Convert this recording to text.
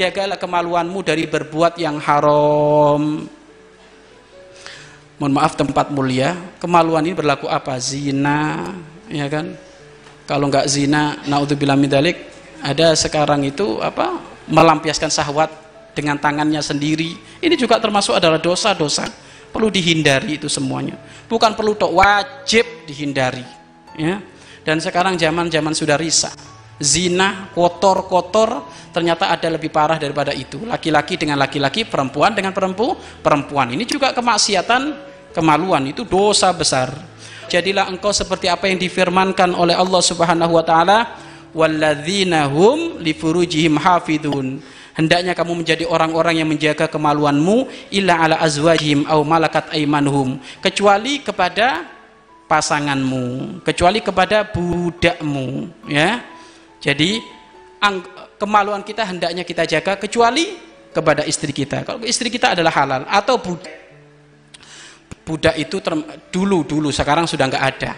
jagalah kemaluanmu dari berbuat yang haram. Mohon maaf tempat mulia kemaluan ini berlaku apa? Zina ya kan? Kalau nggak zina naudzubillah midalik ada sekarang itu apa? Melampiaskan syahwat dengan tangannya sendiri. Ini juga termasuk adalah dosa-dosa. Perlu dihindari itu semuanya. Bukan perlu tok wajib dihindari ya. Dan sekarang zaman-zaman sudah risak zina kotor-kotor ternyata ada lebih parah daripada itu. Laki-laki dengan laki-laki perempuan dengan perempu perempuan. Ini juga kemaksiatan kemaluan. Itu dosa besar. Jadilah engkau seperti apa yang difirmankan oleh Allah Subhanahu wa taala walladzina hum li furujihim hafidun hendaknya kamu menjadi orang-orang yang menjaga kemaluanmu illa ala azwajihim au malakat aimanuhum kecuali kepada pasanganmu kecuali kepada budakmu ya jadi kemaluan kita hendaknya kita jaga kecuali kepada istri kita. Kalau istri kita adalah halal atau budak budak itu dulu dulu sekarang sudah nggak ada